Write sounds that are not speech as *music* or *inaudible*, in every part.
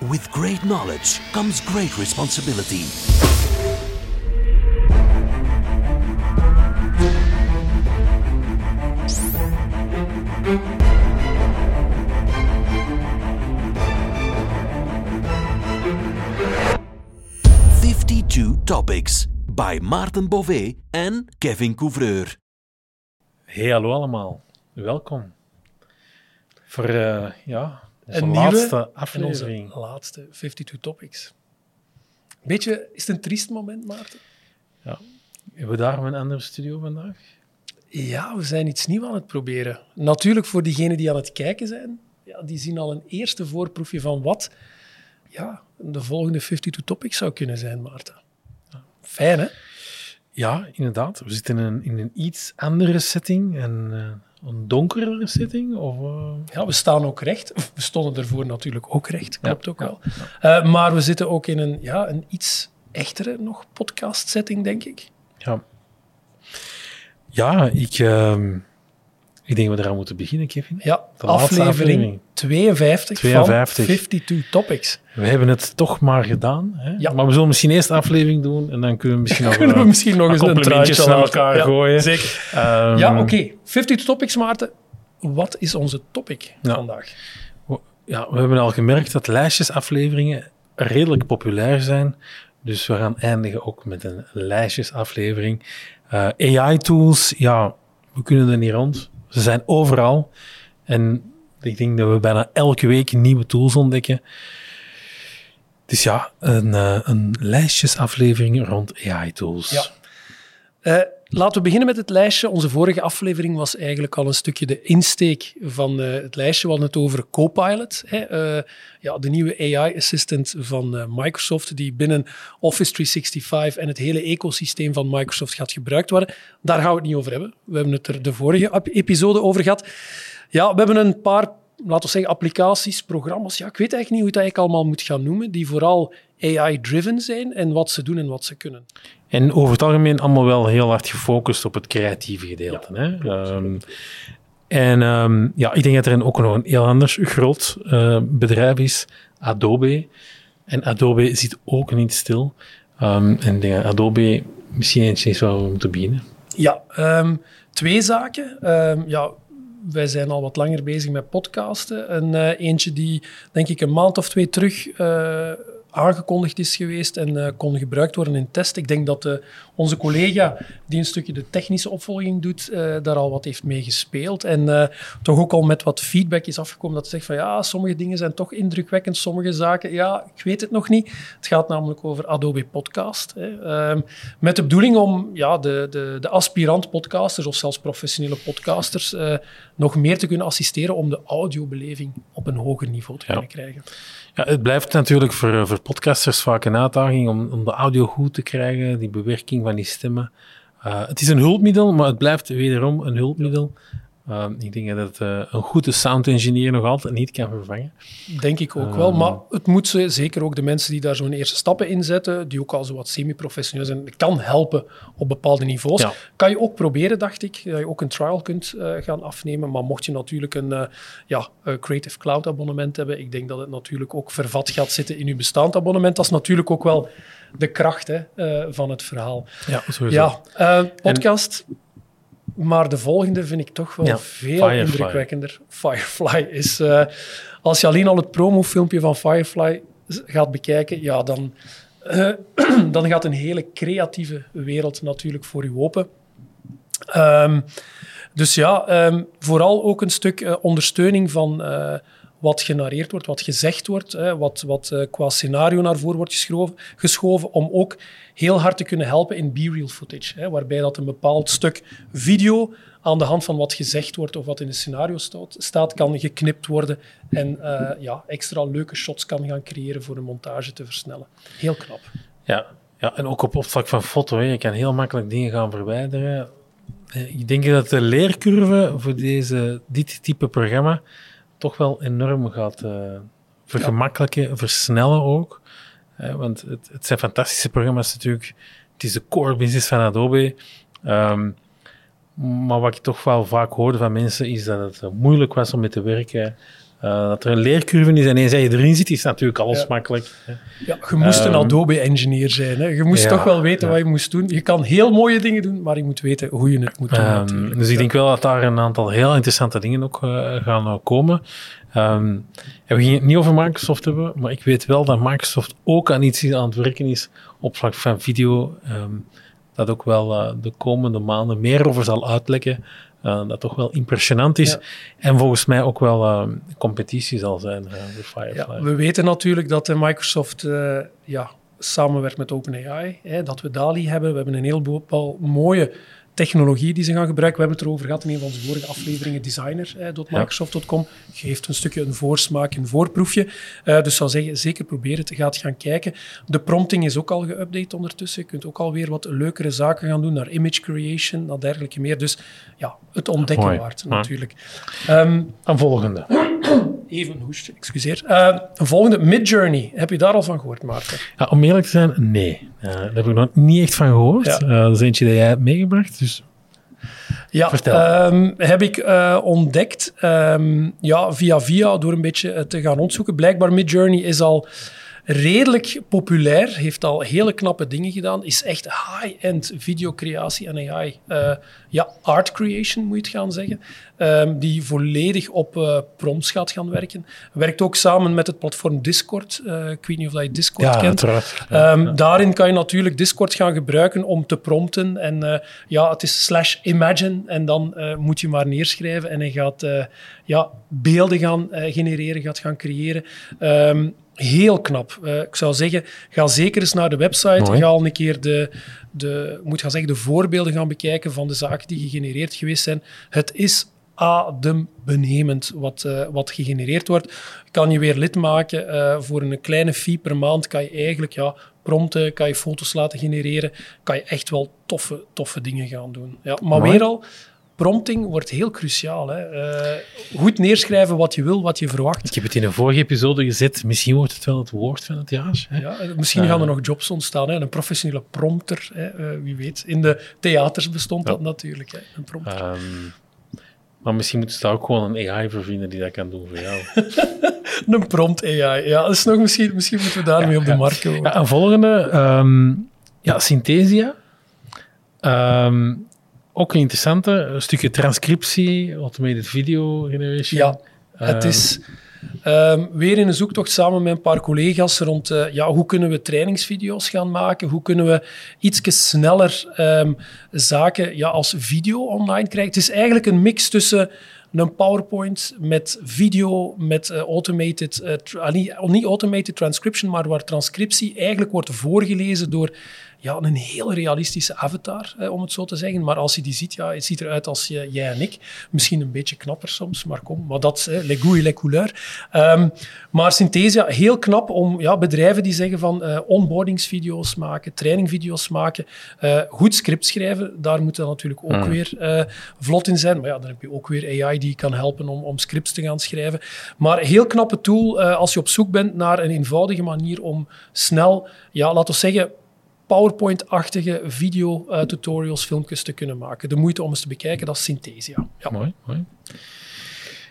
With great knowledge comes great responsibility. Fifty-two topics by Maarten Bové en Kevin Couvreur. Hey, hallo allemaal. Welkom. Voor uh, ja, Een nieuwe laatste aflevering. onze laatste 52 topics. Beetje, is het een triest moment, Maarten? Hebben we daarom een andere studio vandaag? Ja, we zijn iets nieuws aan het proberen. Natuurlijk voor diegenen die aan het kijken zijn, ja, die zien al een eerste voorproefje van wat ja, de volgende 52 topics zou kunnen zijn, Maarten. Fijn, hè? Ja, inderdaad. We zitten in een, in een iets andere setting. En, eh, een donkerere setting? Of, eh, Ja, we staan ook recht. We stonden ervoor natuurlijk ook recht, klopt Ja, ook ja, wel. Eh, maar we zitten ook in een, ja, een iets echtere nog podcast setting, denk ik. ja. Ja, ik, ehm, ik denk dat we eraan moeten beginnen, Kevin. Ja, De aflevering, aflevering. 52, 52. van 52 topics. We hebben het toch maar gedaan. Hè? Ja. Maar we zullen misschien eerst de aflevering doen en dan kunnen we misschien *laughs* nog, Kunnen we misschien nog eens een truitje naar elkaar Ja, gooien. Zeker. Ehm, Ja, oké. 52 topics, Maarten. Wat is onze topic Ja. vandaag? Ja, we hebben al gemerkt dat lijstjesafleveringen redelijk populair zijn. Dus we gaan eindigen ook met een lijstjesaflevering. Eh, AI-tools, ja, we kunnen er niet rond. Ze zijn overal. En ik denk dat we bijna elke week nieuwe tools ontdekken. Dus ja, een, eh, een lijstjesaflevering rond AI-tools. Ja. Eh, laten we beginnen met het lijstje. Onze vorige aflevering was eigenlijk al een stukje de insteek van eh, het lijstje. We hadden het over Copilot, hè, eh, ja, de nieuwe AI-assistant van eh, Microsoft, die binnen Office 365 en het hele ecosysteem van Microsoft gaat gebruikt worden. Daar gaan we het niet over hebben. We hebben het er de vorige ep- episode over gehad. Ja, we hebben een paar, laten we zeggen, applicaties, programma's. Ja, ik weet eigenlijk niet hoe dat eigenlijk allemaal moet gaan noemen, die vooral AI-driven zijn en wat ze doen en wat ze kunnen. En over het algemeen allemaal wel heel hard gefocust op het creatieve gedeelte. hè? Ehm, en ehm, ja, ik denk dat er ook nog een heel anders groot eh, bedrijf is, Adobe. En Adobe zit ook niet stil. Ehm, en ik denk dat Adobe misschien eens is waar we moeten beginnen. Ja, twee zaken. Ja, wij zijn al wat langer bezig met podcasten. En eh, eentje die, denk ik, een maand of twee terug eh, aangekondigd is geweest en eh, kon gebruikt worden in test. Ik denk dat eh, onze collega, die een stukje de technische opvolging doet, eh, daar al wat heeft mee gespeeld. En toch ook al met wat feedback is afgekomen dat zegt van ja, sommige dingen zijn toch indrukwekkend, sommige zaken, ja, ik weet het nog niet. Het gaat namelijk over Adobe Podcast. Hè. Ehm, met de bedoeling om ja, de, de, de aspirant-podcasters of zelfs professionele podcasters nog meer te kunnen assisteren om de audiobeleving op een hoger niveau te Ja. kunnen krijgen. Ja, het blijft natuurlijk voor, voor podcasters vaak een uitdaging om, om de audio goed te krijgen, die bewerking van die stemmen. Eh, het is een hulpmiddel, maar het blijft wederom een hulpmiddel. Eh, ik denk dat eh, een goede sound engineer nog altijd niet kan vervangen. Denk ik ook Ehm. wel. Maar het moet ze, zeker ook de mensen die daar zo'n eerste stappen in zetten, die ook al zo wat semi-professioneel zijn, kan helpen op bepaalde niveaus. Ja. Kan je ook proberen, dacht ik, dat je ook een trial kunt eh, gaan afnemen. Maar mocht je natuurlijk een, eh, ja, Creative Cloud abonnement hebben, ik denk dat het natuurlijk ook vervat gaat zitten in je bestaand abonnement. Dat is natuurlijk ook wel de kracht hè, van het verhaal. Ja, sowieso. Ja, podcast. Maar de volgende vind ik toch wel Ja, veel Firefly. indrukwekkender. Firefly is... eh, als je alleen al het promofilmpje van Firefly gaat bekijken, ja, dan, eh, *clears throat* dan gaat een hele creatieve wereld natuurlijk voor u open. Ehm, dus ja, ehm, vooral ook een stuk eh, ondersteuning van wat genareerd wordt, wat gezegd wordt, hè, wat, wat eh, qua scenario naar voren wordt geschoven, geschoven, om ook heel hard te kunnen helpen in B-reel footage, hè, waarbij dat een bepaald stuk video aan de hand van wat gezegd wordt of wat in het scenario staat, kan geknipt worden en eh, ja, extra leuke shots kan gaan creëren voor de montage te versnellen. Heel knap. Ja, ja, en ook op opslag van foto. Hè. Je kan heel makkelijk dingen gaan verwijderen. Eh, Ik denk dat de leercurve voor deze, dit type programma toch wel enorm gaat eh, vergemakkelijken, versnellen ook. Eh, want het, het zijn fantastische programma's natuurlijk. Het is de core business van Adobe. Ehm, maar wat ik toch wel vaak hoorde van mensen is dat het moeilijk was om mee te werken. Eh, dat er een leercurve is en eens je erin zit, is natuurlijk alles Ja. makkelijk. hè. Ja, je moest een Ehm, Adobe-engineer zijn. Hè. Je moest ja, toch wel weten ja. wat je moest doen. Je kan heel mooie dingen doen, maar je moet weten hoe je het moet doen. Ehm, dus ik denk wel dat daar een aantal heel interessante dingen ook eh, gaan eh, komen. Ehm, en we gingen het niet over Microsoft hebben, maar ik weet wel dat Microsoft ook aan iets aan het werken is op vlak van video. dat ook wel de komende maanden meer over zal uitlekken. Eh, dat toch wel impressionant is. Ja. En volgens mij ook wel ehm, competitie zal zijn eh, voor Ja, Firefly. we weten natuurlijk dat eh, Microsoft eh, ja, samenwerkt met OpenAI. Hè, dat we DALI hebben. We hebben een heleboel mooie technologie die ze gaan gebruiken. We hebben het erover gehad in een van onze vorige afleveringen. Designer.microsoft.com geeft een stukje een voorsmaak, een voorproefje. Eh, dus zou zeggen, zeker proberen het. Gaat gaan kijken. De prompting is ook al geüpdate ondertussen. Je kunt ook alweer wat leukere zaken gaan doen naar image creation, naar dergelijke meer. Dus ja, het ontdekken Mooi. waard Ja. natuurlijk. Ehm, Een volgende. Even een hoestje, excuseer. Eh, een volgende, Midjourney. Heb je daar al van gehoord, Maarten? Ja, om eerlijk te zijn, nee. Eh, daar heb ik nog niet echt van gehoord. Ja. Eh, dat is eentje dat jij hebt meegebracht. Dus Ja, Vertel. ehm, heb ik eh, ontdekt ehm, ja, via via door een beetje eh, te gaan rondzoeken. Blijkbaar Midjourney is al redelijk populair, heeft al hele knappe dingen gedaan, is echt high-end videocreatie en AI. Eh, ja, art creation moet je het gaan zeggen, ehm, die volledig op eh, prompts gaat gaan werken. Werkt ook samen met het platform Discord. Eh, ik weet niet of dat je Discord ja, kent. uiteraard. Ehm, Daarin kan je natuurlijk Discord gaan gebruiken om te prompten. En ja, het is slash imagine. En dan moet je maar neerschrijven en hij gaat ja, beelden gaan genereren, gaat gaan creëren. Ehm, heel knap. Eh, ik zou zeggen, ga zeker eens naar de website. Mooi. Ga al een keer de, de, moet gaan zeggen, de voorbeelden gaan bekijken van de zaken die gegenereerd geweest zijn. Het is adembenemend wat, eh, wat gegenereerd wordt. Kan je weer lid maken eh, voor een kleine fee per maand. Kan je eigenlijk ja, prompten, kan je foto's laten genereren. Kan je echt wel toffe, toffe dingen gaan doen. Ja, maar Mooi. weer al, prompting wordt heel cruciaal. Hè. Eh, goed neerschrijven wat je wil, wat je verwacht. Ik heb het in een vorige episode gezet. Misschien wordt het wel het woord van het jaar. Hè? Ja, eh, misschien gaan er nog jobs ontstaan. Hè. Een professionele prompter, hè, eh, wie weet. In de theaters bestond dat natuurlijk. Hè, een prompter. Ehm, maar misschien moeten ze daar ook gewoon een AI voor vinden die dat kan doen voor jou. *laughs* Een prompt AI. Ja, dat is nog misschien, misschien moeten we daarmee op de markt komen. Ja, een volgende. ehm, ja, Synthesia. Ehm, ook een interessante. Een stukje transcriptie, automated video generation. Ja, het Ehm, is ehm, weer in een zoektocht samen met een paar collega's rond eh, ja, hoe kunnen we trainingsvideo's gaan maken, hoe kunnen we iets sneller ehm, zaken ja, als video online krijgen. Het is eigenlijk een mix tussen een PowerPoint met video, met eh, automated, eh, tra- ah, niet, niet automated transcription, maar waar transcriptie eigenlijk wordt voorgelezen door ja, een heel realistische avatar, eh, om het zo te zeggen. Maar als je die ziet, ja, het ziet eruit als je, jij en ik. Misschien een beetje knapper soms, maar kom. Maar dat is eh, goûts et les couleurs. Ehm, maar Synthesia, heel knap om ja, bedrijven die zeggen van onboardingsvideo's maken, trainingvideo's maken, goed script schrijven. Daar moet dat natuurlijk ook weer eh, vlot in zijn. Maar ja, dan heb je ook weer AI die kan helpen om, om scripts te gaan schrijven. Maar heel knappe tool eh, als je op zoek bent naar een eenvoudige manier om snel, ja, laten we zeggen, PowerPoint-achtige video-tutorials, filmpjes te kunnen maken. De moeite om eens te bekijken, dat is Synthesia. Ja. Mooi, mooi.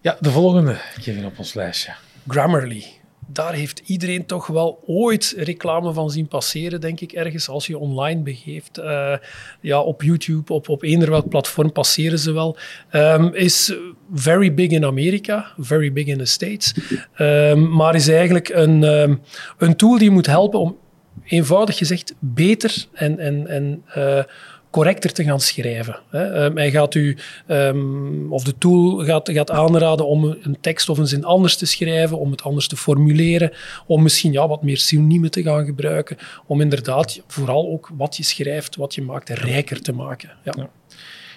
Ja, de volgende, Kevin, op ons lijstje. Grammarly. Daar heeft iedereen toch wel ooit reclame van zien passeren, denk ik, ergens. Als je online begeeft, eh, ja, op YouTube, op, op eender welk platform passeren ze wel. Ehm, is very big in Amerika, very big in the States. Ehm, maar is eigenlijk een, ehm, een tool die moet helpen om, eenvoudig gezegd, beter en, en, en eh, correcter te gaan schrijven. Hè. Ehm, hij gaat u, ehm, of de tool gaat, gaat aanraden om een tekst of een zin anders te schrijven, om het anders te formuleren, om misschien ja, wat meer synoniemen te gaan gebruiken, om inderdaad vooral ook wat je schrijft, wat je maakt, rijker te maken. Ja. Ja.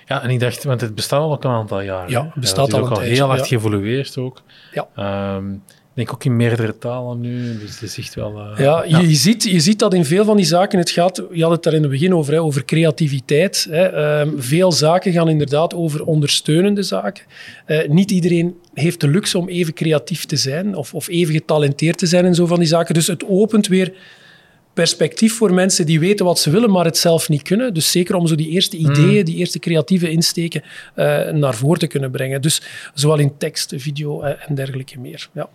Ja, en ik dacht, want het bestaat al een aantal jaren. Ja, het bestaat al al tijdje, heel hard ja. geëvolueerd ook. Ja. Ehm, denk ook in meerdere talen nu, dus het is echt wel... eh, Ja, je, je ziet, je ziet dat in veel van die zaken, het gaat, je had het daar in het begin over, hè, over creativiteit. Hè. Ehm, veel zaken gaan inderdaad over ondersteunende zaken. Eh, niet iedereen heeft de luxe om even creatief te zijn of, of even getalenteerd te zijn in zo van die zaken. Dus het opent weer perspectief voor mensen die weten wat ze willen, maar het zelf niet kunnen. Dus zeker om zo die eerste ideeën, die eerste creatieve insteken eh, naar voren te kunnen brengen. Dus zowel in tekst, video eh, en dergelijke meer. Ja.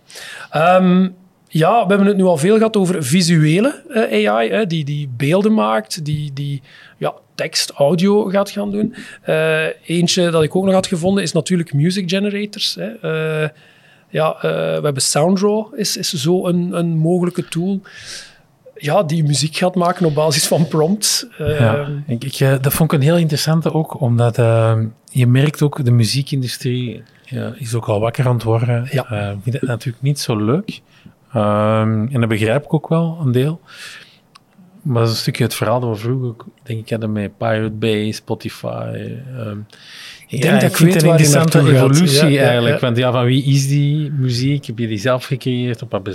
Ehm, ja, we hebben het nu al veel gehad over visuele eh, AI, hè, die, die beelden maakt, die, die ja, tekst, audio gaat gaan doen. Eentje dat ik ook nog had gevonden is natuurlijk music generators. Hè. Ja, we hebben Soundraw, is, is zo een, een mogelijke tool. Ja, die muziek gaat maken op basis van prompts. Eh, Ja, ik, ik, eh, dat vond ik een heel interessante ook, omdat eh, je merkt ook, de muziekindustrie ja, is ook al wakker aan het worden. Ja. Eh, ik vind het natuurlijk niet zo leuk. Ehm, en dat begrijp ik ook wel, een deel. Maar dat is een stukje het verhaal dat we vroeger denk ik, hadden met Pirate Bay, Spotify. Ik denk dat ik vind het een interessante evolutie eigenlijk. Want ja, van wie is die muziek? Heb je die zelf gecreëerd? Op wat,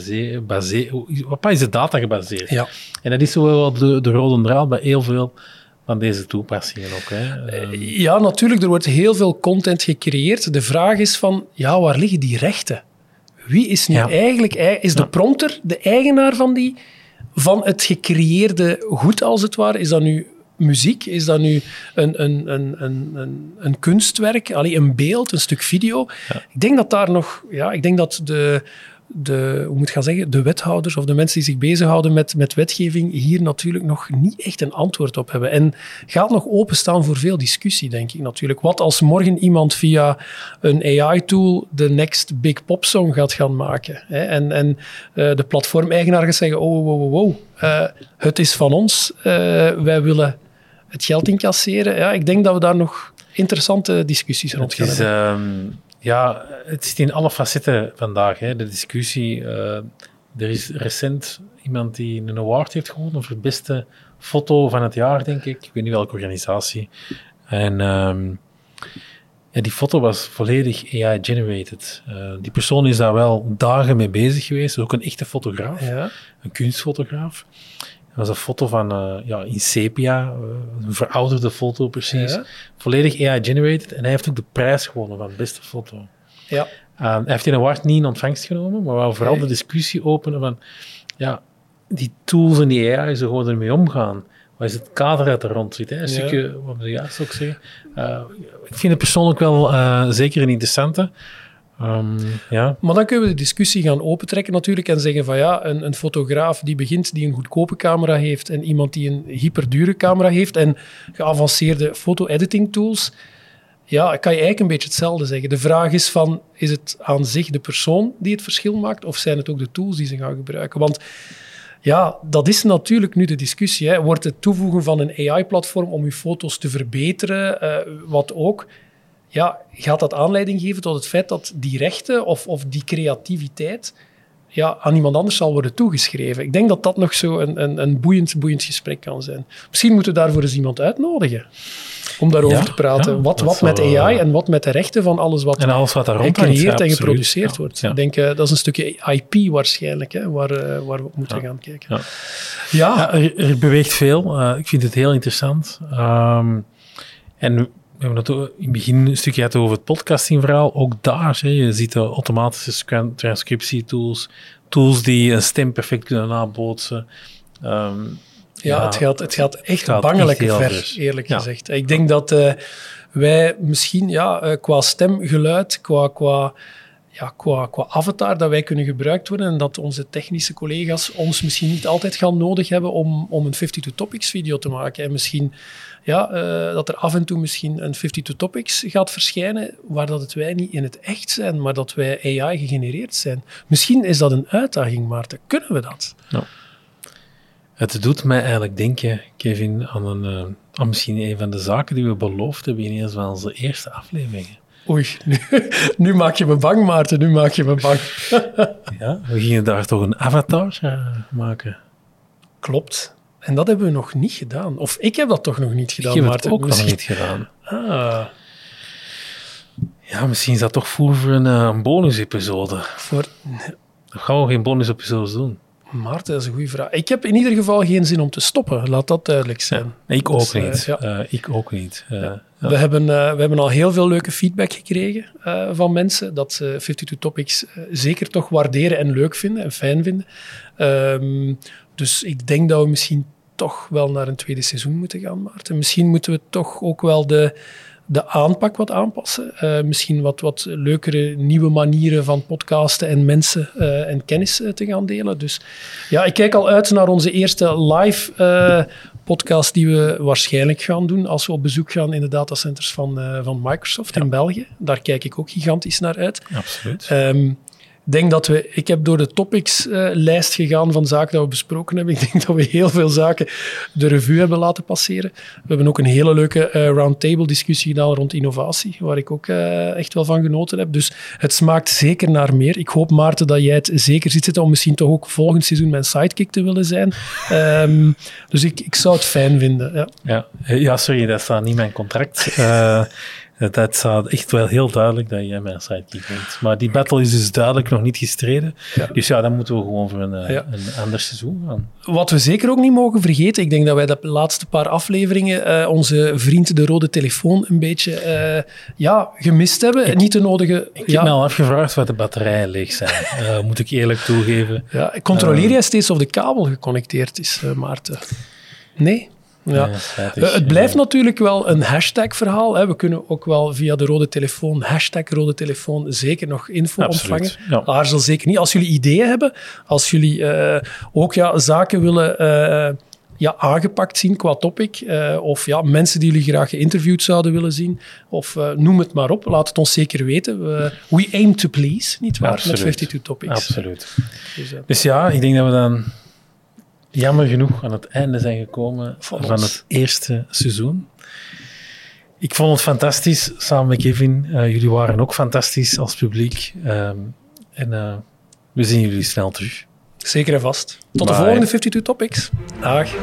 op wat is de data gebaseerd? Ja. En dat is zo wel de, de rode draad bij heel veel van deze toepassingen ook. Hè. Ehm, Ja, natuurlijk, er wordt heel veel content gecreëerd. De vraag is van, ja, waar liggen die rechten? Wie is nu Ja. eigenlijk... ei- Is de Ja. prompter de eigenaar van, die, van het gecreëerde goed, als het ware? Is dat nu muziek? Is dat nu een, een, een, een, een, een kunstwerk? Allee, een beeld, een stuk video? Ik denk dat daar nog... Ja, ik denk dat de... De, hoe moet ik gaan zeggen, de wethouders of de mensen die zich bezighouden met, met wetgeving hier natuurlijk nog niet echt een antwoord op hebben. En gaat nog openstaan voor veel discussie, denk ik natuurlijk. Wat als morgen iemand via een AI-tool de next big pop song gaat gaan maken? Hè? En, en eh, de platformeigenaar gaat zeggen, oh, wow, wow, wow, eh, het is van ons, eh, wij willen het geld incasseren. Ja, ik denk dat we daar nog interessante discussies rond gaan hebben. ehm, ja, het zit in alle facetten vandaag, hè, de discussie. eh, er is recent iemand die een award heeft gewonnen voor beste foto van het jaar, denk ik. Ik weet niet welke organisatie. En ehm, ja, die foto was volledig AI-generated. Eh, die persoon is daar wel dagen mee bezig geweest. Ook een echte fotograaf. Ja. een kunstfotograaf. Dat was een foto van eh, ja, in sepia, eh, een verouderde foto precies. Ja. Volledig AI-generated. En hij heeft ook de prijs gewonnen van beste foto. ja. Uh, hij heeft die award niet in ontvangst genomen, maar wou vooral Nee. de discussie openen van ja, die tools en die AI, ze gewoon ermee omgaan. Wat is het kader dat er rond zit? Hè? Een Ja. stukje, wat we juist ook zeggen. Uh, ik vind het persoonlijk wel uh, zeker een interessante. Um, ja. Maar dan kunnen we de discussie gaan opentrekken natuurlijk en zeggen van ja, een, een fotograaf die begint, die een goedkope camera heeft en iemand die een hyperdure camera heeft en geavanceerde foto-editing tools, ja, kan je eigenlijk een beetje hetzelfde zeggen. De vraag is van, is het aan zich de persoon die het verschil maakt of zijn het ook de tools die ze gaan gebruiken? Want ja, dat is natuurlijk nu de discussie. Hè. Wordt het toevoegen van een AI-platform om je foto's te verbeteren, uh, wat ook ja, gaat dat aanleiding geven tot het feit dat die rechten of, of die creativiteit ja, aan iemand anders zal worden toegeschreven. Ik denk dat dat nog zo een, een, een boeiend, boeiend gesprek kan zijn. Misschien moeten we daarvoor eens iemand uitnodigen om daarover ja, te praten. Ja, wat wat met zal, AI en wat met de rechten van alles wat, en alles wat daar gecreëerd en geproduceerd wordt. Ik denk, uh, dat is een stukje IP waarschijnlijk, hè, waar, uh, waar we op moeten gaan kijken. Ja, er, er, beweegt veel. Uh, ik vind het heel interessant. Um, en we hebben het in het begin een stukje gehad over het podcastingverhaal. Ook daar, hè, je ziet de automatische transcriptietools, tools die een stem perfect kunnen nabootsen. Um, ja, ja, het, gaat, het gaat echt het bangelijk ver, vers. eerlijk ja. gezegd. Ik denk dat uh, wij misschien ja, uh, qua stemgeluid, qua, qua, ja, qua, qua avatar, dat wij kunnen gebruikt worden en dat onze technische collega's ons misschien niet altijd gaan nodig hebben om, om een 52 Topics video te maken. En misschien ja, uh, dat er af en toe misschien een 52 Topics gaat verschijnen waar dat het wij niet in het echt zijn, maar dat wij AI gegenereerd zijn. Misschien is dat een uitdaging, Maarten. Kunnen we dat? Het doet mij eigenlijk denken, Kevin, aan, een, uh, aan misschien een van de zaken die we beloofd hebben in een van onze eerste afleveringen. Oei, nu, *laughs* nu, maak je me bang, Maarten. Nu maak je me bang. *laughs* ja, we gingen daar toch een avatar uh, maken. Klopt. En dat hebben we nog niet gedaan. Of ik heb dat toch nog niet gedaan, ik heb Maarten. het ook misschien... nog niet gedaan. Ah. Ja, misschien is dat toch voor een, uh, een bonus-episode. Voor... Dan gaan we geen bonus-episodes doen. Maarten, dat is een goede vraag. Ik heb in ieder geval geen zin om te stoppen, laat dat duidelijk zijn. Ja, ik ook dus, niet. Uh, ja. uh, ik ook niet. Uh, ja. We, hebben, uh, we hebben al heel veel leuke feedback gekregen uh, van mensen. Dat ze 52 Topics uh, zeker toch waarderen en leuk vinden en fijn vinden. Um, dus ik denk dat we misschien toch wel naar een tweede seizoen moeten gaan, Maarten. Misschien moeten we toch ook wel de, de aanpak wat aanpassen. Uh, misschien wat, wat leukere nieuwe manieren van podcasten en mensen uh, en kennis uh, te gaan delen. Dus ja, ik kijk al uit naar onze eerste live podcast die we waarschijnlijk gaan doen als we op bezoek gaan in de datacenters van, van Microsoft ja. in België. Daar kijk ik ook gigantisch naar uit. Absoluut. Um, denk dat we, ik heb door de topics-lijst uh, gegaan van zaken die we besproken hebben. *laughs* Ik denk dat we heel veel zaken de revue hebben laten passeren. We hebben ook een hele leuke uh, roundtable discussie gedaan rond innovatie, waar ik ook uh, echt wel van genoten heb. Dus het smaakt zeker naar meer. Ik hoop, Maarten, dat jij het zeker ziet zitten om misschien toch ook volgend seizoen mijn sidekick te willen zijn. Um, dus ik, ik zou het fijn vinden. Ja, ja. ja sorry, dat staat niet in mijn contract. Dat staat echt wel heel duidelijk dat jij mijn sidekick bent. Maar die battle is dus duidelijk nog niet gestreden. Ja. Dus ja, dan moeten we gewoon voor een, ja. een ander seizoen gaan. Wat we zeker ook niet mogen vergeten, ik denk dat wij de laatste paar afleveringen uh, onze vriend de rode telefoon een beetje uh, ja, gemist hebben. Ik, niet de nodige... Ik heb me al afgevraagd wat de batterijen leeg zijn, uh, *laughs* moet ik eerlijk toegeven. Ja, controleer jij steeds of de kabel geconnecteerd is, Maarten? Nee? Ja. ja het blijft natuurlijk wel een hashtag-verhaal. We kunnen ook wel via de rode telefoon, hashtag rode telefoon, zeker nog info Absoluut, ontvangen. Ja. Aarzel zeker niet. Als jullie ideeën hebben, als jullie uh, ook ja, zaken willen uh, ja, aangepakt zien qua topic, uh, of ja, mensen die jullie graag geïnterviewd zouden willen zien, of noem het maar op, laat het ons zeker weten. We, we aim to please, niet waar, Absoluut. met 52 Topics. Absoluut. Dus, dus ja, ik denk dat we dan jammer genoeg aan het einde zijn gekomen van, van het eerste seizoen. Ik vond het fantastisch samen met Kevin. Uh, jullie waren ook fantastisch als publiek. Um, en uh, we zien jullie snel terug. Zeker en vast. Tot Bye. de volgende 52 Topics. Dag.